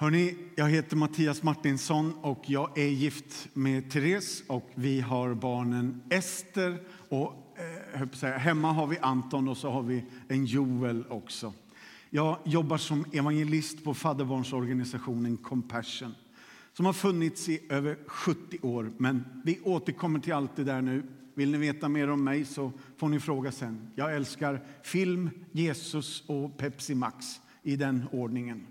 Hörrni, jag heter Mattias Martinsson och jag är gift med Therese och vi har barnen Ester och eh, hemma har vi Anton och så har vi en Joel också. Jag jobbar som evangelist på fadderbarnsorganisationen Compassion som har funnits i över 70 år. Men vi återkommer till allt det där nu. Vill ni veta mer om mig så får ni fråga sen. Jag älskar film, Jesus och Pepsi Max i den ordningen.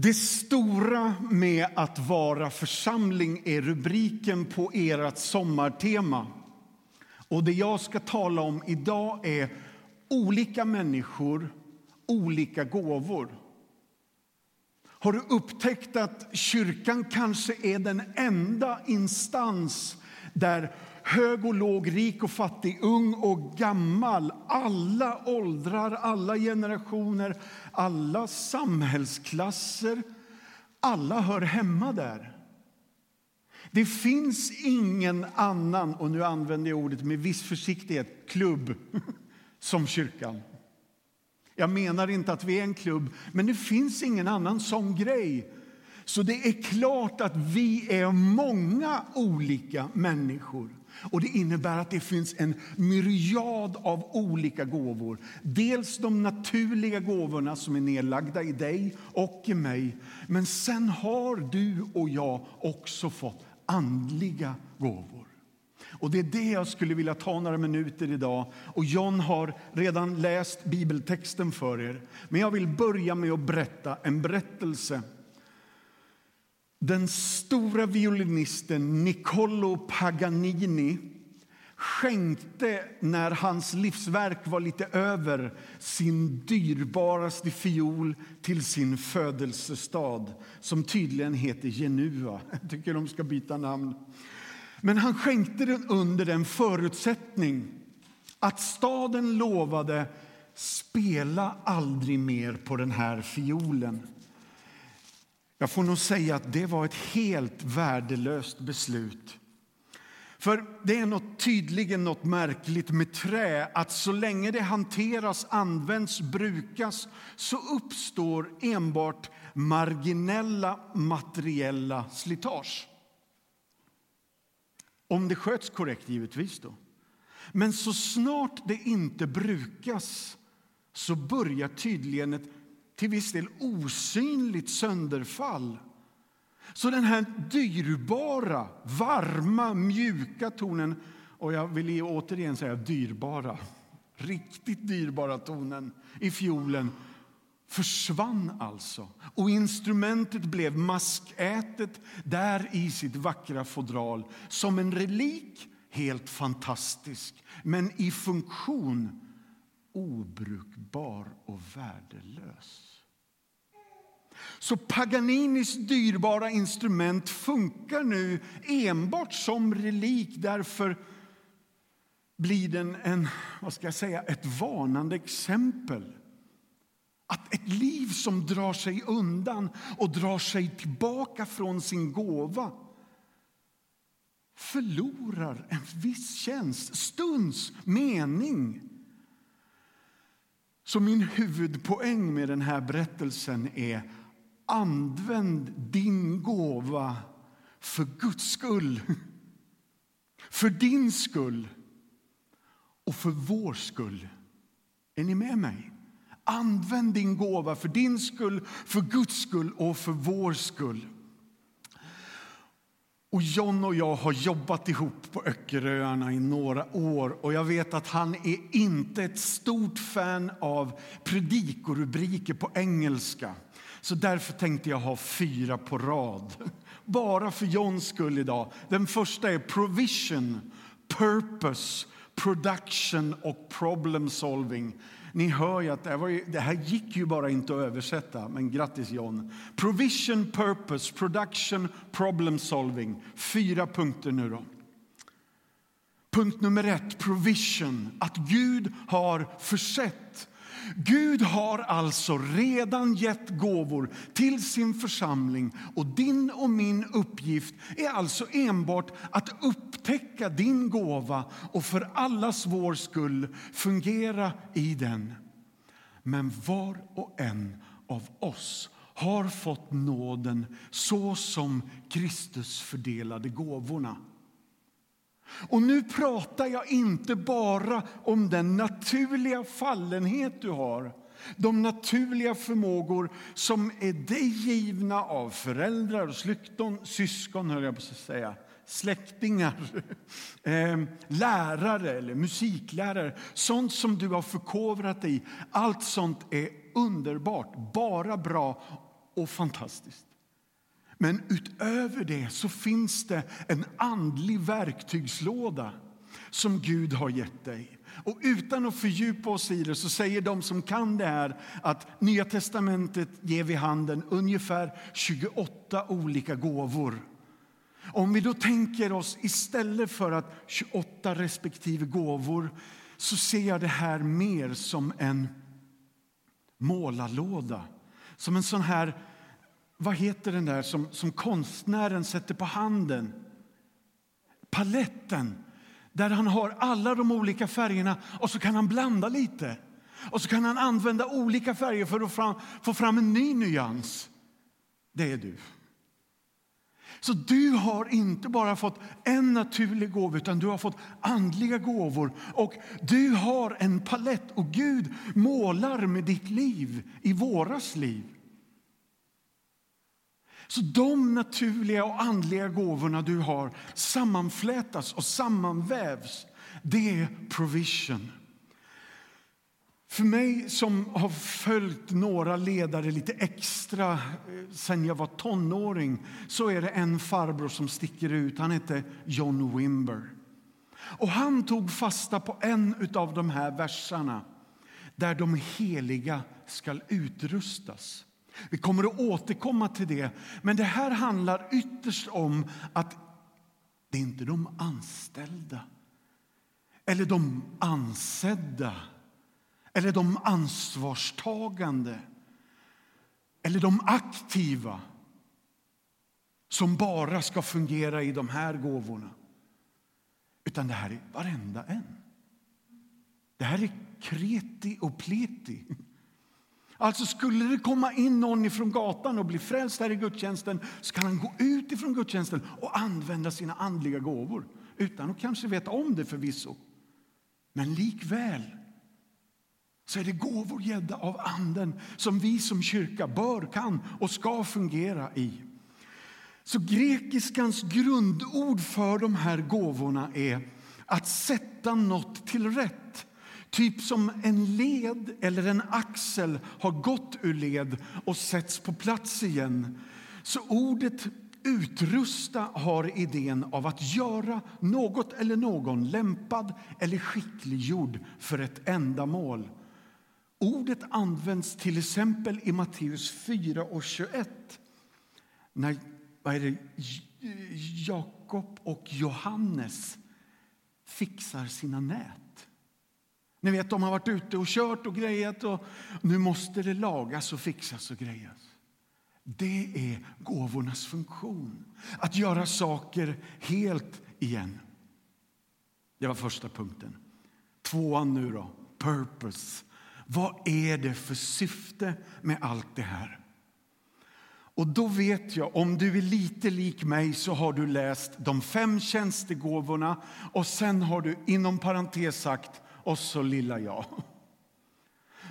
Det stora med att vara församling är rubriken på ert sommartema. Och det jag ska tala om idag är olika människor, olika gåvor. Har du upptäckt att kyrkan kanske är den enda instans där hög och låg, rik och fattig, ung och gammal, alla åldrar, alla generationer, alla samhällsklasser, alla hör hemma där. Det finns ingen annan, och nu använder jag ordet med viss försiktighet, klubb som kyrkan. Jag menar inte att vi är en klubb, men det finns ingen annan sån grej. Så det är klart att vi är många olika människor. Och Det innebär att det finns en myriad av olika gåvor. Dels de naturliga gåvorna som är nedlagda i dig och i mig. Men sen har du och jag också fått andliga gåvor. Och Det är det jag skulle vilja ta några minuter idag. Och John har redan läst bibeltexten för er. Men jag vill börja med att berätta en berättelse den stora violinisten Niccolo Paganini skänkte, när hans livsverk var lite över sin dyrbaraste fiol till sin födelsestad, som tydligen heter Genua. Jag tycker de ska byta namn. Men han skänkte den under en förutsättning att staden lovade spela aldrig mer på den här fiolen. Jag får nog säga att det var ett helt värdelöst beslut. För det är något, tydligen något märkligt med trä att så länge det hanteras, används, brukas så uppstår enbart marginella materiella slitage. Om det sköts korrekt, givetvis. då. Men så snart det inte brukas så börjar tydligen ett till viss del osynligt sönderfall. Så den här dyrbara, varma, mjuka tonen och jag vill återigen säga dyrbara, riktigt dyrbara tonen i fiolen försvann alltså. Och instrumentet blev maskätet där i sitt vackra fodral som en relik, helt fantastisk, men i funktion obrukbar och värdelös. Så Paganinis dyrbara instrument funkar nu enbart som relik. Därför blir den en, vad ska jag säga, ett varnande exempel. Att ett liv som drar sig undan och drar sig tillbaka från sin gåva förlorar en viss tjänst, stunds mening. Så min huvudpoäng med den här berättelsen är Använd din gåva för Guds skull, för din skull och för vår skull. Är ni med mig? Använd din gåva för din skull, för Guds skull och för vår skull. Och John och jag har jobbat ihop på Öckeröarna i några år och jag vet att han är inte ett stort fan av predikorubriker på engelska. Så därför tänkte jag ha fyra på rad. Bara för Johns skull idag. Den första är provision, purpose, production och problem solving. Ni hör ju att det här, var, det här gick ju bara inte att översätta, men grattis John. Provision, purpose, production, problem solving. Fyra punkter nu då. Punkt nummer ett, provision. Att Gud har försett Gud har alltså redan gett gåvor till sin församling och din och min uppgift är alltså enbart att upptäcka din gåva och för allas vår skull fungera i den. Men var och en av oss har fått nåden så som Kristus fördelade gåvorna. Och nu pratar jag inte bara om den naturliga fallenhet du har de naturliga förmågor som är dig givna av föräldrar och släkton, syskon, höll jag på att säga, släktingar, ehm, lärare eller musiklärare. Sånt som du har förkovrat dig i. Allt sånt är underbart, bara bra och fantastiskt. Men utöver det så finns det en andlig verktygslåda som Gud har gett dig. Och utan att fördjupa oss i det så säger de som kan det här att Nya testamentet ger vid handen ungefär 28 olika gåvor. Om vi då tänker oss istället för att 28 respektive gåvor så ser jag det här mer som en målarlåda. Som en sån här, vad heter den där som, som konstnären sätter på handen? Paletten där han har alla de olika färgerna och så kan han blanda lite. Och så kan han använda olika färger för att fram, få fram en ny nyans. Det är du. Så du har inte bara fått en naturlig gåva, utan du har fått andliga gåvor. Och du har en palett och Gud målar med ditt liv i våras liv. Så de naturliga och andliga gåvorna du har sammanflätas och sammanvävs. Det är provision. För mig som har följt några ledare lite extra eh, sen jag var tonåring så är det en farbror som sticker ut. Han heter John Wimber. Och han tog fasta på en av de här verserna där de heliga ska utrustas. Vi kommer att återkomma till det. Men det här handlar ytterst om att det är inte de anställda eller de ansedda eller de ansvarstagande eller de aktiva som bara ska fungera i de här gåvorna. Utan det här är varenda en. Det här är kreti och pleti. Alltså skulle det komma in någon ifrån gatan och bli frälst här i gudstjänsten så kan han gå ut ifrån gudstjänsten och använda sina andliga gåvor utan att kanske veta om det förvisso. Men likväl så är det gåvor gädda av Anden som vi som kyrka bör, kan och ska fungera i. Så grekiskans grundord för de här gåvorna är att sätta något till rätt Typ som en led eller en axel har gått ur led och sätts på plats igen. Så ordet utrusta har idén av att göra något eller någon lämpad eller skickliggjord för ett ändamål. Ordet används till exempel i Matteus 4 och 21 när vad är det, Jakob och Johannes fixar sina nät. Ni vet, de har varit ute och kört och grejat och nu måste det lagas och fixas och grejas. Det är gåvornas funktion, att göra saker helt igen. Det var första punkten. Tvåan nu då, purpose. Vad är det för syfte med allt det här? Och då vet jag, om du är lite lik mig så har du läst de fem tjänstegåvorna och sen har du inom parentes sagt och så lilla jag.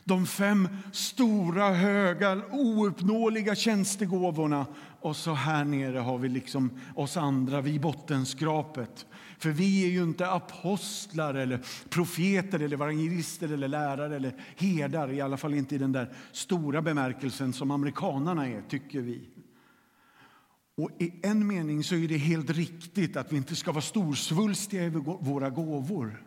De fem stora, höga, ouppnåeliga tjänstegåvorna och så här nere har vi liksom oss andra, vi bottenskrapet. För vi är ju inte apostlar, eller profeter, eller evangelister eller lärare eller herdar. I alla fall inte i den där stora bemärkelsen som amerikanarna är, tycker vi. Och I en mening så är det helt riktigt att vi inte ska vara storsvulstiga i våra gåvor.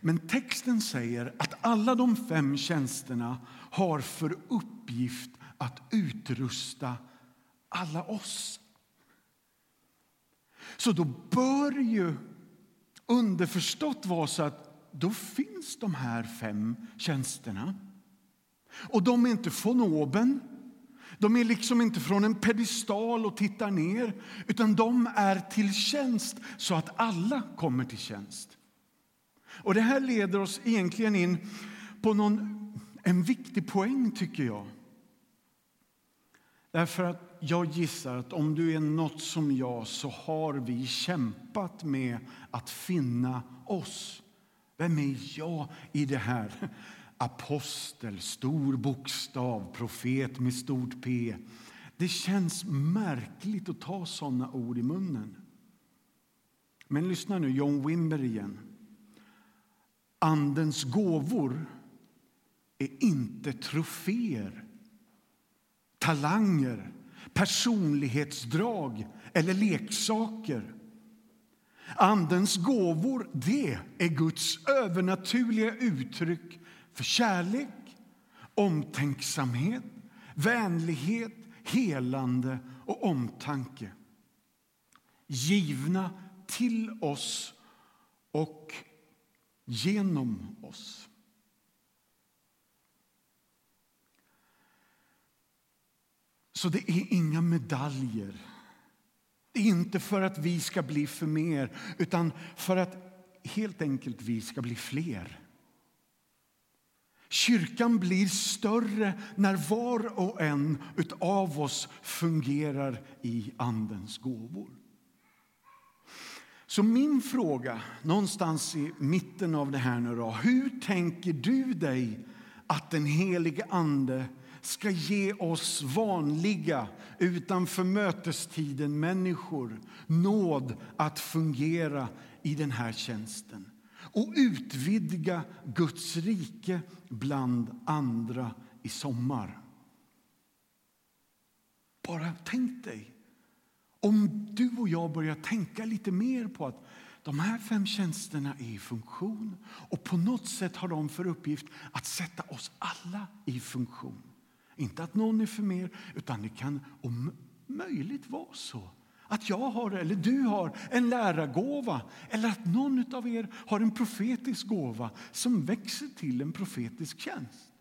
Men texten säger att alla de fem tjänsterna har för uppgift att utrusta alla oss. Så då bör ju underförstått vara så att då finns de här fem tjänsterna. Och de är inte från oben. De är liksom inte från en pedestal och tittar ner, utan de är till tjänst så att alla kommer till tjänst. Och Det här leder oss egentligen in på någon, en viktig poäng, tycker jag. Därför att jag gissar att om du är något som jag så har vi kämpat med att finna oss. Vem är jag i det här? Apostel, stor bokstav, profet med stort P. Det känns märkligt att ta såna ord i munnen. Men lyssna nu, John Wimber igen. Andens gåvor är inte troféer, talanger, personlighetsdrag eller leksaker. Andens gåvor det är Guds övernaturliga uttryck för kärlek, omtänksamhet, vänlighet, helande och omtanke. Givna till oss och genom oss. Så det är inga medaljer. Det är inte för att vi ska bli för mer, utan för att helt enkelt vi ska bli fler. Kyrkan blir större när var och en av oss fungerar i Andens gåvor. Så min fråga, någonstans i mitten av det här nu då, hur tänker du dig att den helige Ande ska ge oss vanliga, utanför mötestiden människor nåd att fungera i den här tjänsten och utvidga Guds rike bland andra i sommar. Bara tänk dig om du och jag börjar tänka lite mer på att de här fem tjänsterna är i funktion och på något sätt har de för uppgift att sätta oss alla i funktion. Inte att någon är för mer, utan det kan om möjligt vara så att jag har, eller du har, en lärargåva eller att någon av er har en profetisk gåva som växer till en profetisk tjänst.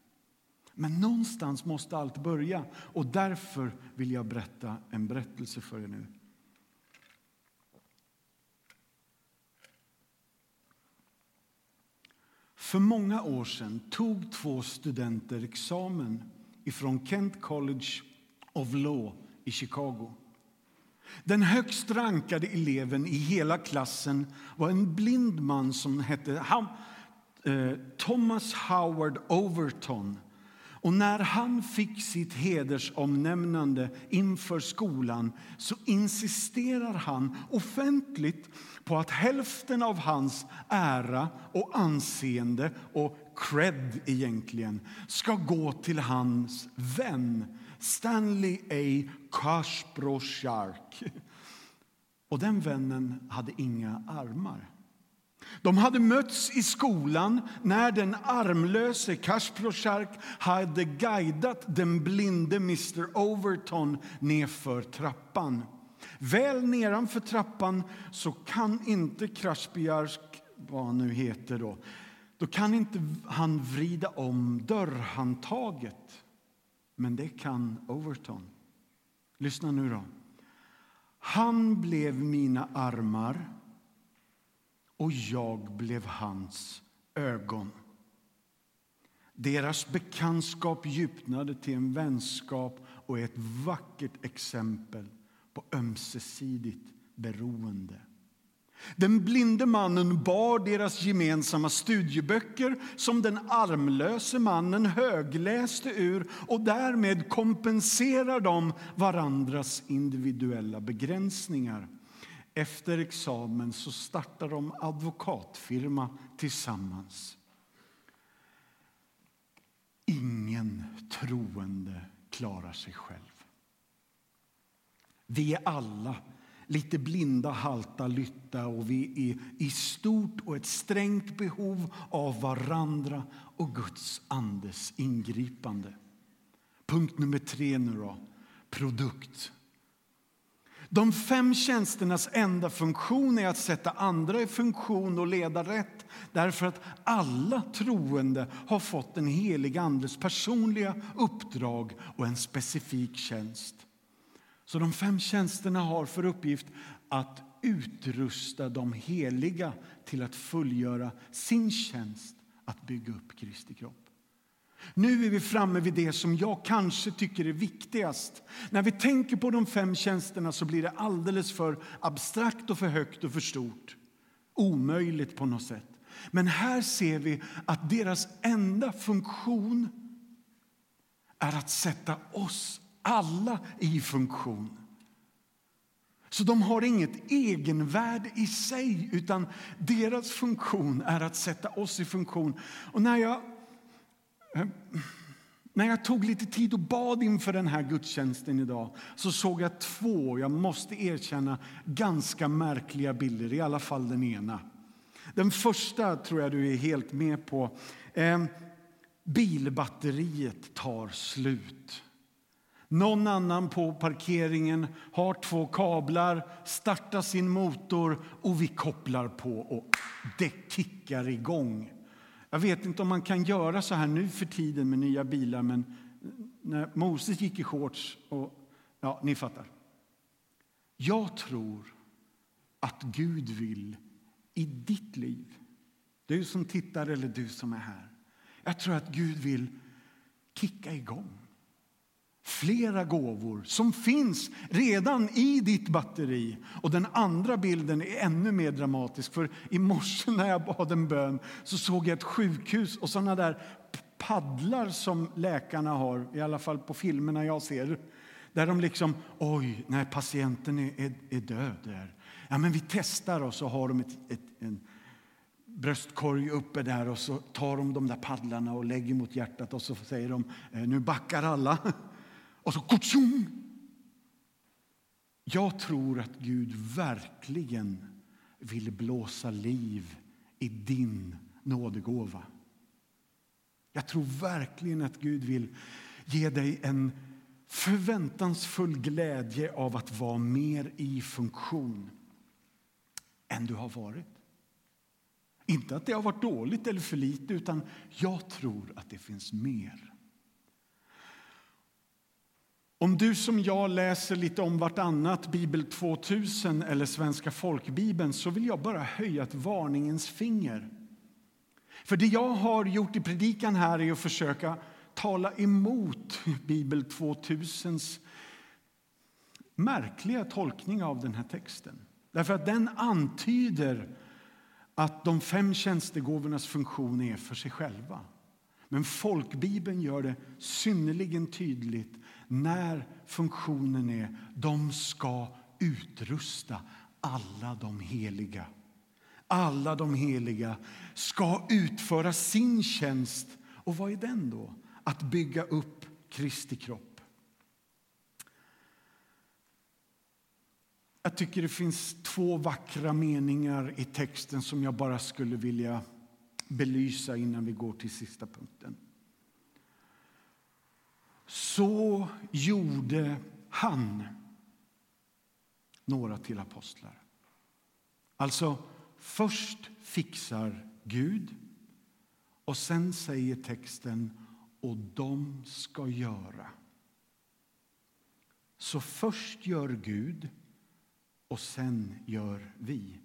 Men någonstans måste allt börja och därför vill jag berätta en berättelse för er nu. För många år sedan tog två studenter examen från Kent College of Law i Chicago. Den högst rankade eleven i hela klassen var en blind man som hette eh, Thomas Howard Overton. Och när han fick sitt hedersomnämnande inför skolan så insisterar han offentligt på att hälften av hans ära och anseende och cred egentligen ska gå till hans vän Stanley A. Kasproshark. Och den vännen hade inga armar. De hade mötts i skolan när den armlöse Kasproshark hade guidat den blinde Mr Overton nerför trappan. Väl nedanför trappan så kan inte Kasproshark, vad han nu heter då, då kan inte han vrida om dörrhandtaget. Men det kan Overton. Lyssna nu då. Han blev mina armar och jag blev hans ögon. Deras bekantskap djupnade till en vänskap och är ett vackert exempel på ömsesidigt beroende. Den blinde mannen bar deras gemensamma studieböcker som den armlöse mannen högläste ur och därmed kompenserar de varandras individuella begränsningar. Efter examen så startar de advokatfirma tillsammans. Ingen troende klarar sig själv. Vi är alla lite blinda, halta, lytta och vi är i stort och ett strängt behov av varandra och Guds andes ingripande. Punkt nummer tre nu då. Produkt. De fem tjänsternas enda funktion är att sätta andra i funktion och leda rätt därför att alla troende har fått en helig Andes personliga uppdrag och en specifik tjänst. Så de fem tjänsterna har för uppgift att utrusta de heliga till att fullgöra sin tjänst att bygga upp Kristi kropp. Nu är vi framme vid det som jag kanske tycker är viktigast. När vi tänker på de fem tjänsterna så blir det alldeles för abstrakt och för högt och för stort. Omöjligt på något sätt. Men här ser vi att deras enda funktion är att sätta oss alla i funktion. Så de har inget egenvärde i sig, utan deras funktion är att sätta oss i funktion. Och när jag, Eh, när jag tog lite tid och bad inför den här gudstjänsten idag så såg jag två, jag måste erkänna, ganska märkliga bilder. I alla fall den ena. Den första tror jag du är helt med på. Eh, bilbatteriet tar slut. Någon annan på parkeringen har två kablar, startar sin motor och vi kopplar på och det kickar igång. Jag vet inte om man kan göra så här nu för tiden med nya bilar, men när Moses gick i shorts och ja, ni fattar. Jag tror att Gud vill i ditt liv, du som tittar eller du som är här. Jag tror att Gud vill kicka igång flera gåvor som finns redan i ditt batteri. Och Den andra bilden är ännu mer dramatisk. För I morse när jag bad en bön så såg jag ett sjukhus och såna där paddlar som läkarna har, i alla fall på filmerna jag ser. Där de liksom, oj, nej patienten är, är, är död. Där. Ja, men vi testar och så har de ett, ett, en bröstkorg uppe där och så tar de de där paddlarna och lägger mot hjärtat och så säger de, eh, nu backar alla. Och så kutschum! Jag tror att Gud verkligen vill blåsa liv i din nådegåva. Jag tror verkligen att Gud vill ge dig en förväntansfull glädje av att vara mer i funktion än du har varit. Inte att det har varit dåligt eller för lite, utan jag tror att det finns mer. Om du som jag läser lite om vartannat, Bibel 2000 eller Svenska folkbibeln så vill jag bara höja ett varningens finger. För det jag har gjort i predikan här är att försöka tala emot Bibel 2000s märkliga tolkning av den här texten. Därför att den antyder att de fem tjänstegåvornas funktion är för sig själva. Men folkbibeln gör det synnerligen tydligt när funktionen är de ska utrusta alla de heliga. Alla de heliga ska utföra sin tjänst. Och vad är den då? Att bygga upp Kristi kropp. Jag tycker det finns två vackra meningar i texten som jag bara skulle vilja belysa innan vi går till sista punkten. Så gjorde han några till apostlar. Alltså, först fixar Gud och sen säger texten och de ska göra. Så först gör Gud och sen gör vi.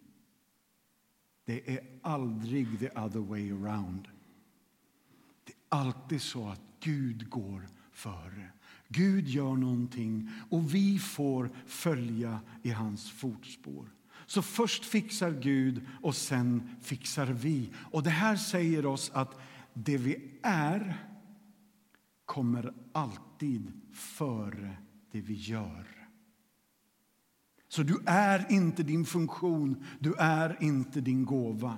Det är aldrig the other way around. Det är alltid så att Gud går före. Gud gör någonting och vi får följa i hans fotspår. Så först fixar Gud och sen fixar vi. Och Det här säger oss att det vi är kommer alltid före det vi gör. Så du är inte din funktion, du är inte din gåva.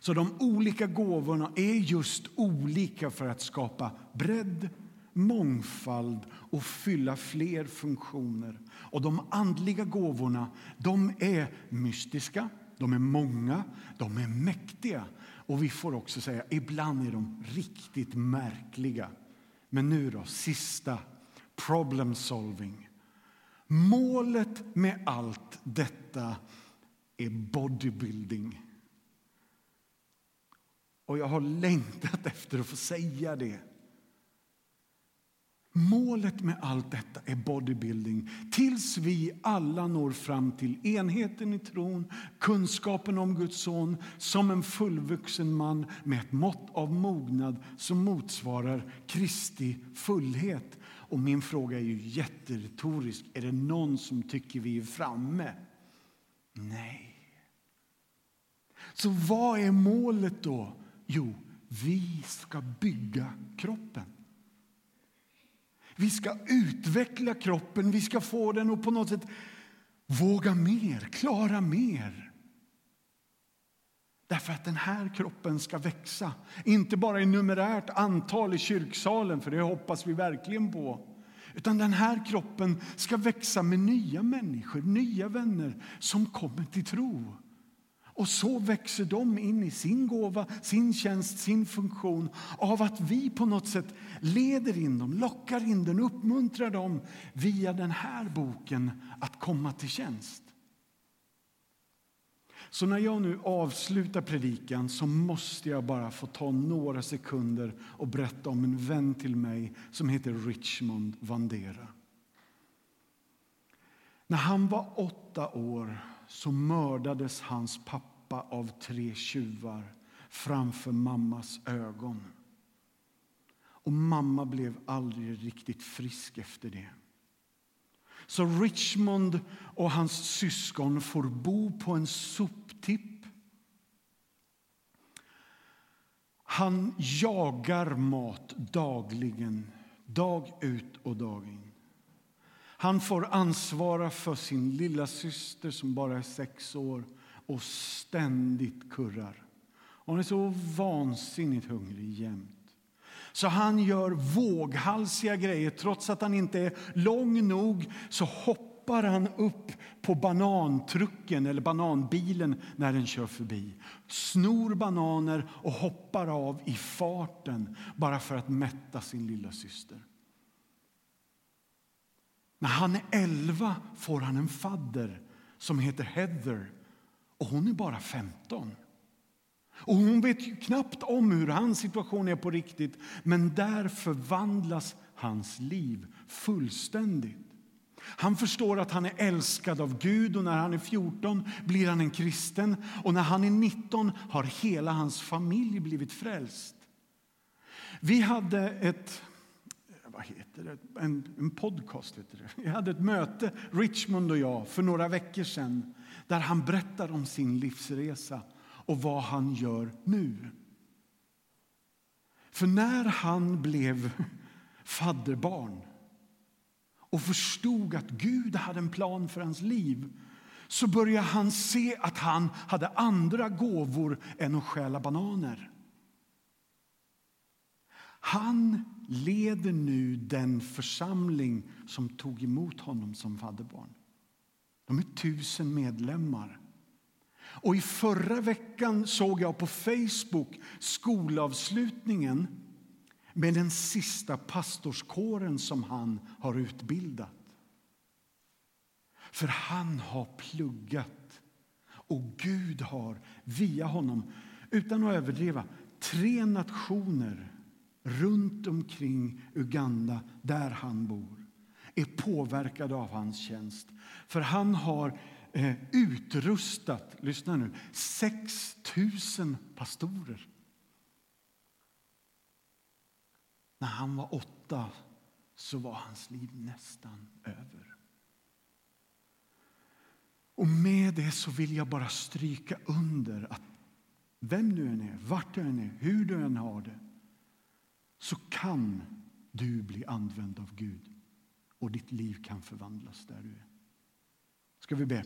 Så de olika gåvorna är just olika för att skapa bredd mångfald och fylla fler funktioner. Och De andliga gåvorna de är mystiska, de är många, de är mäktiga. Och vi får också säga ibland är de riktigt märkliga. Men nu då, sista. Problem solving. Målet med allt detta är bodybuilding. Och jag har längtat efter att få säga det. Målet med allt detta är bodybuilding tills vi alla når fram till enheten i tron, kunskapen om Guds son som en fullvuxen man med ett mått av mognad som motsvarar Kristi fullhet. Och min fråga är ju jätteretorisk. Är det någon som tycker vi är framme? Nej. Så vad är målet då? Jo, vi ska bygga kroppen. Vi ska utveckla kroppen, vi ska få den att på något sätt våga mer, klara mer. Därför att den här kroppen ska växa. Inte bara i numerärt antal i kyrksalen, för det hoppas vi verkligen på. Utan den här kroppen ska växa med nya människor, nya vänner som kommer till tro. Och så växer de in i sin gåva, sin tjänst, sin funktion av att vi på något sätt leder in dem, lockar in dem, uppmuntrar dem via den här boken att komma till tjänst. Så när jag nu avslutar predikan så måste jag bara få ta några sekunder och berätta om en vän till mig som heter Richmond Vandera. När han var åtta år så mördades hans pappa av tre tjuvar framför mammas ögon. Och mamma blev aldrig riktigt frisk efter det. Så Richmond och hans syskon får bo på en sop soptipp. Han jagar mat dagligen, dag ut och dag in. Han får ansvara för sin lilla syster som bara är sex år och ständigt kurrar. Hon är så vansinnigt hungrig jämt. Så han gör våghalsiga grejer. Trots att han inte är lång nog så hoppar hoppar han upp på banantrucken eller bananbilen när den kör förbi. Snor bananer och hoppar av i farten bara för att mätta sin lilla syster. När han är elva får han en fadder som heter Heather och hon är bara 15. Och hon vet knappt om hur hans situation är på riktigt men där förvandlas hans liv fullständigt. Han förstår att han är älskad av Gud och när han är 14 blir han en kristen och när han är 19 har hela hans familj blivit frälst. Vi hade ett vad heter det? En, en podcast. Heter det. Jag hade ett möte, Richmond och jag, för några veckor sedan där han berättar om sin livsresa och vad han gör nu. För när han blev fadderbarn och förstod att Gud hade en plan för hans liv så började han se att han hade andra gåvor än att stjäla bananer. Han leder nu den församling som tog emot honom som fadderbarn. De är tusen medlemmar. Och I förra veckan såg jag på Facebook skolavslutningen med den sista pastorskåren som han har utbildat. För han har pluggat och Gud har via honom, utan att överdriva, tre nationer runt omkring Uganda, där han bor, är påverkade av hans tjänst. För han har eh, utrustat, lyssna nu, 6 000 pastorer. När han var åtta så var hans liv nästan över. Och med det så vill jag bara stryka under att vem du än är, vart du än är, hur du än har det så kan du bli använd av Gud och ditt liv kan förvandlas där du är. Ska vi be?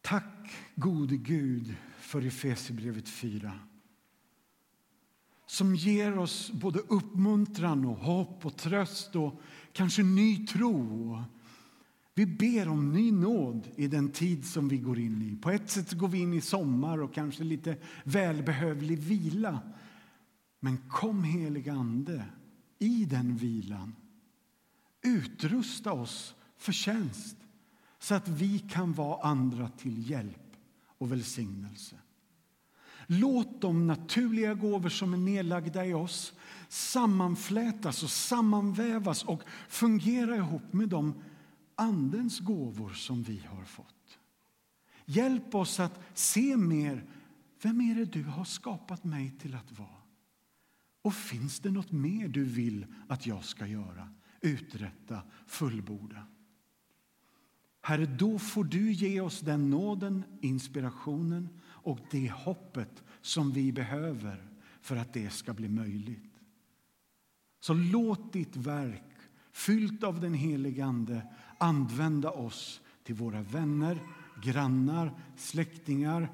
Tack gode Gud för Efesierbrevet 4 som ger oss både uppmuntran och hopp och tröst och kanske ny tro vi ber om ny nåd i den tid som vi går in i. På ett sätt går vi in i sommar och kanske lite välbehövlig vila. Men kom, heliga Ande, i den vilan. Utrusta oss för tjänst så att vi kan vara andra till hjälp och välsignelse. Låt de naturliga gåvor som är nedlagda i oss sammanflätas och sammanvävas och fungera ihop med de Andens gåvor som vi har fått. Hjälp oss att se mer. Vem är det du har skapat mig till att vara? Och finns det något mer du vill att jag ska göra, uträtta, fullborda? Herre, då får du ge oss den nåden, inspirationen och det hoppet som vi behöver för att det ska bli möjligt. Så låt ditt verk, fyllt av den helige Ande, använda oss till våra vänner, grannar, släktingar,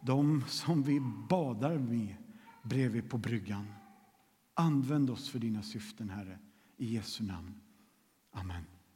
de som vi badar med bredvid på bryggan. Använd oss för dina syften, Herre. I Jesu namn. Amen.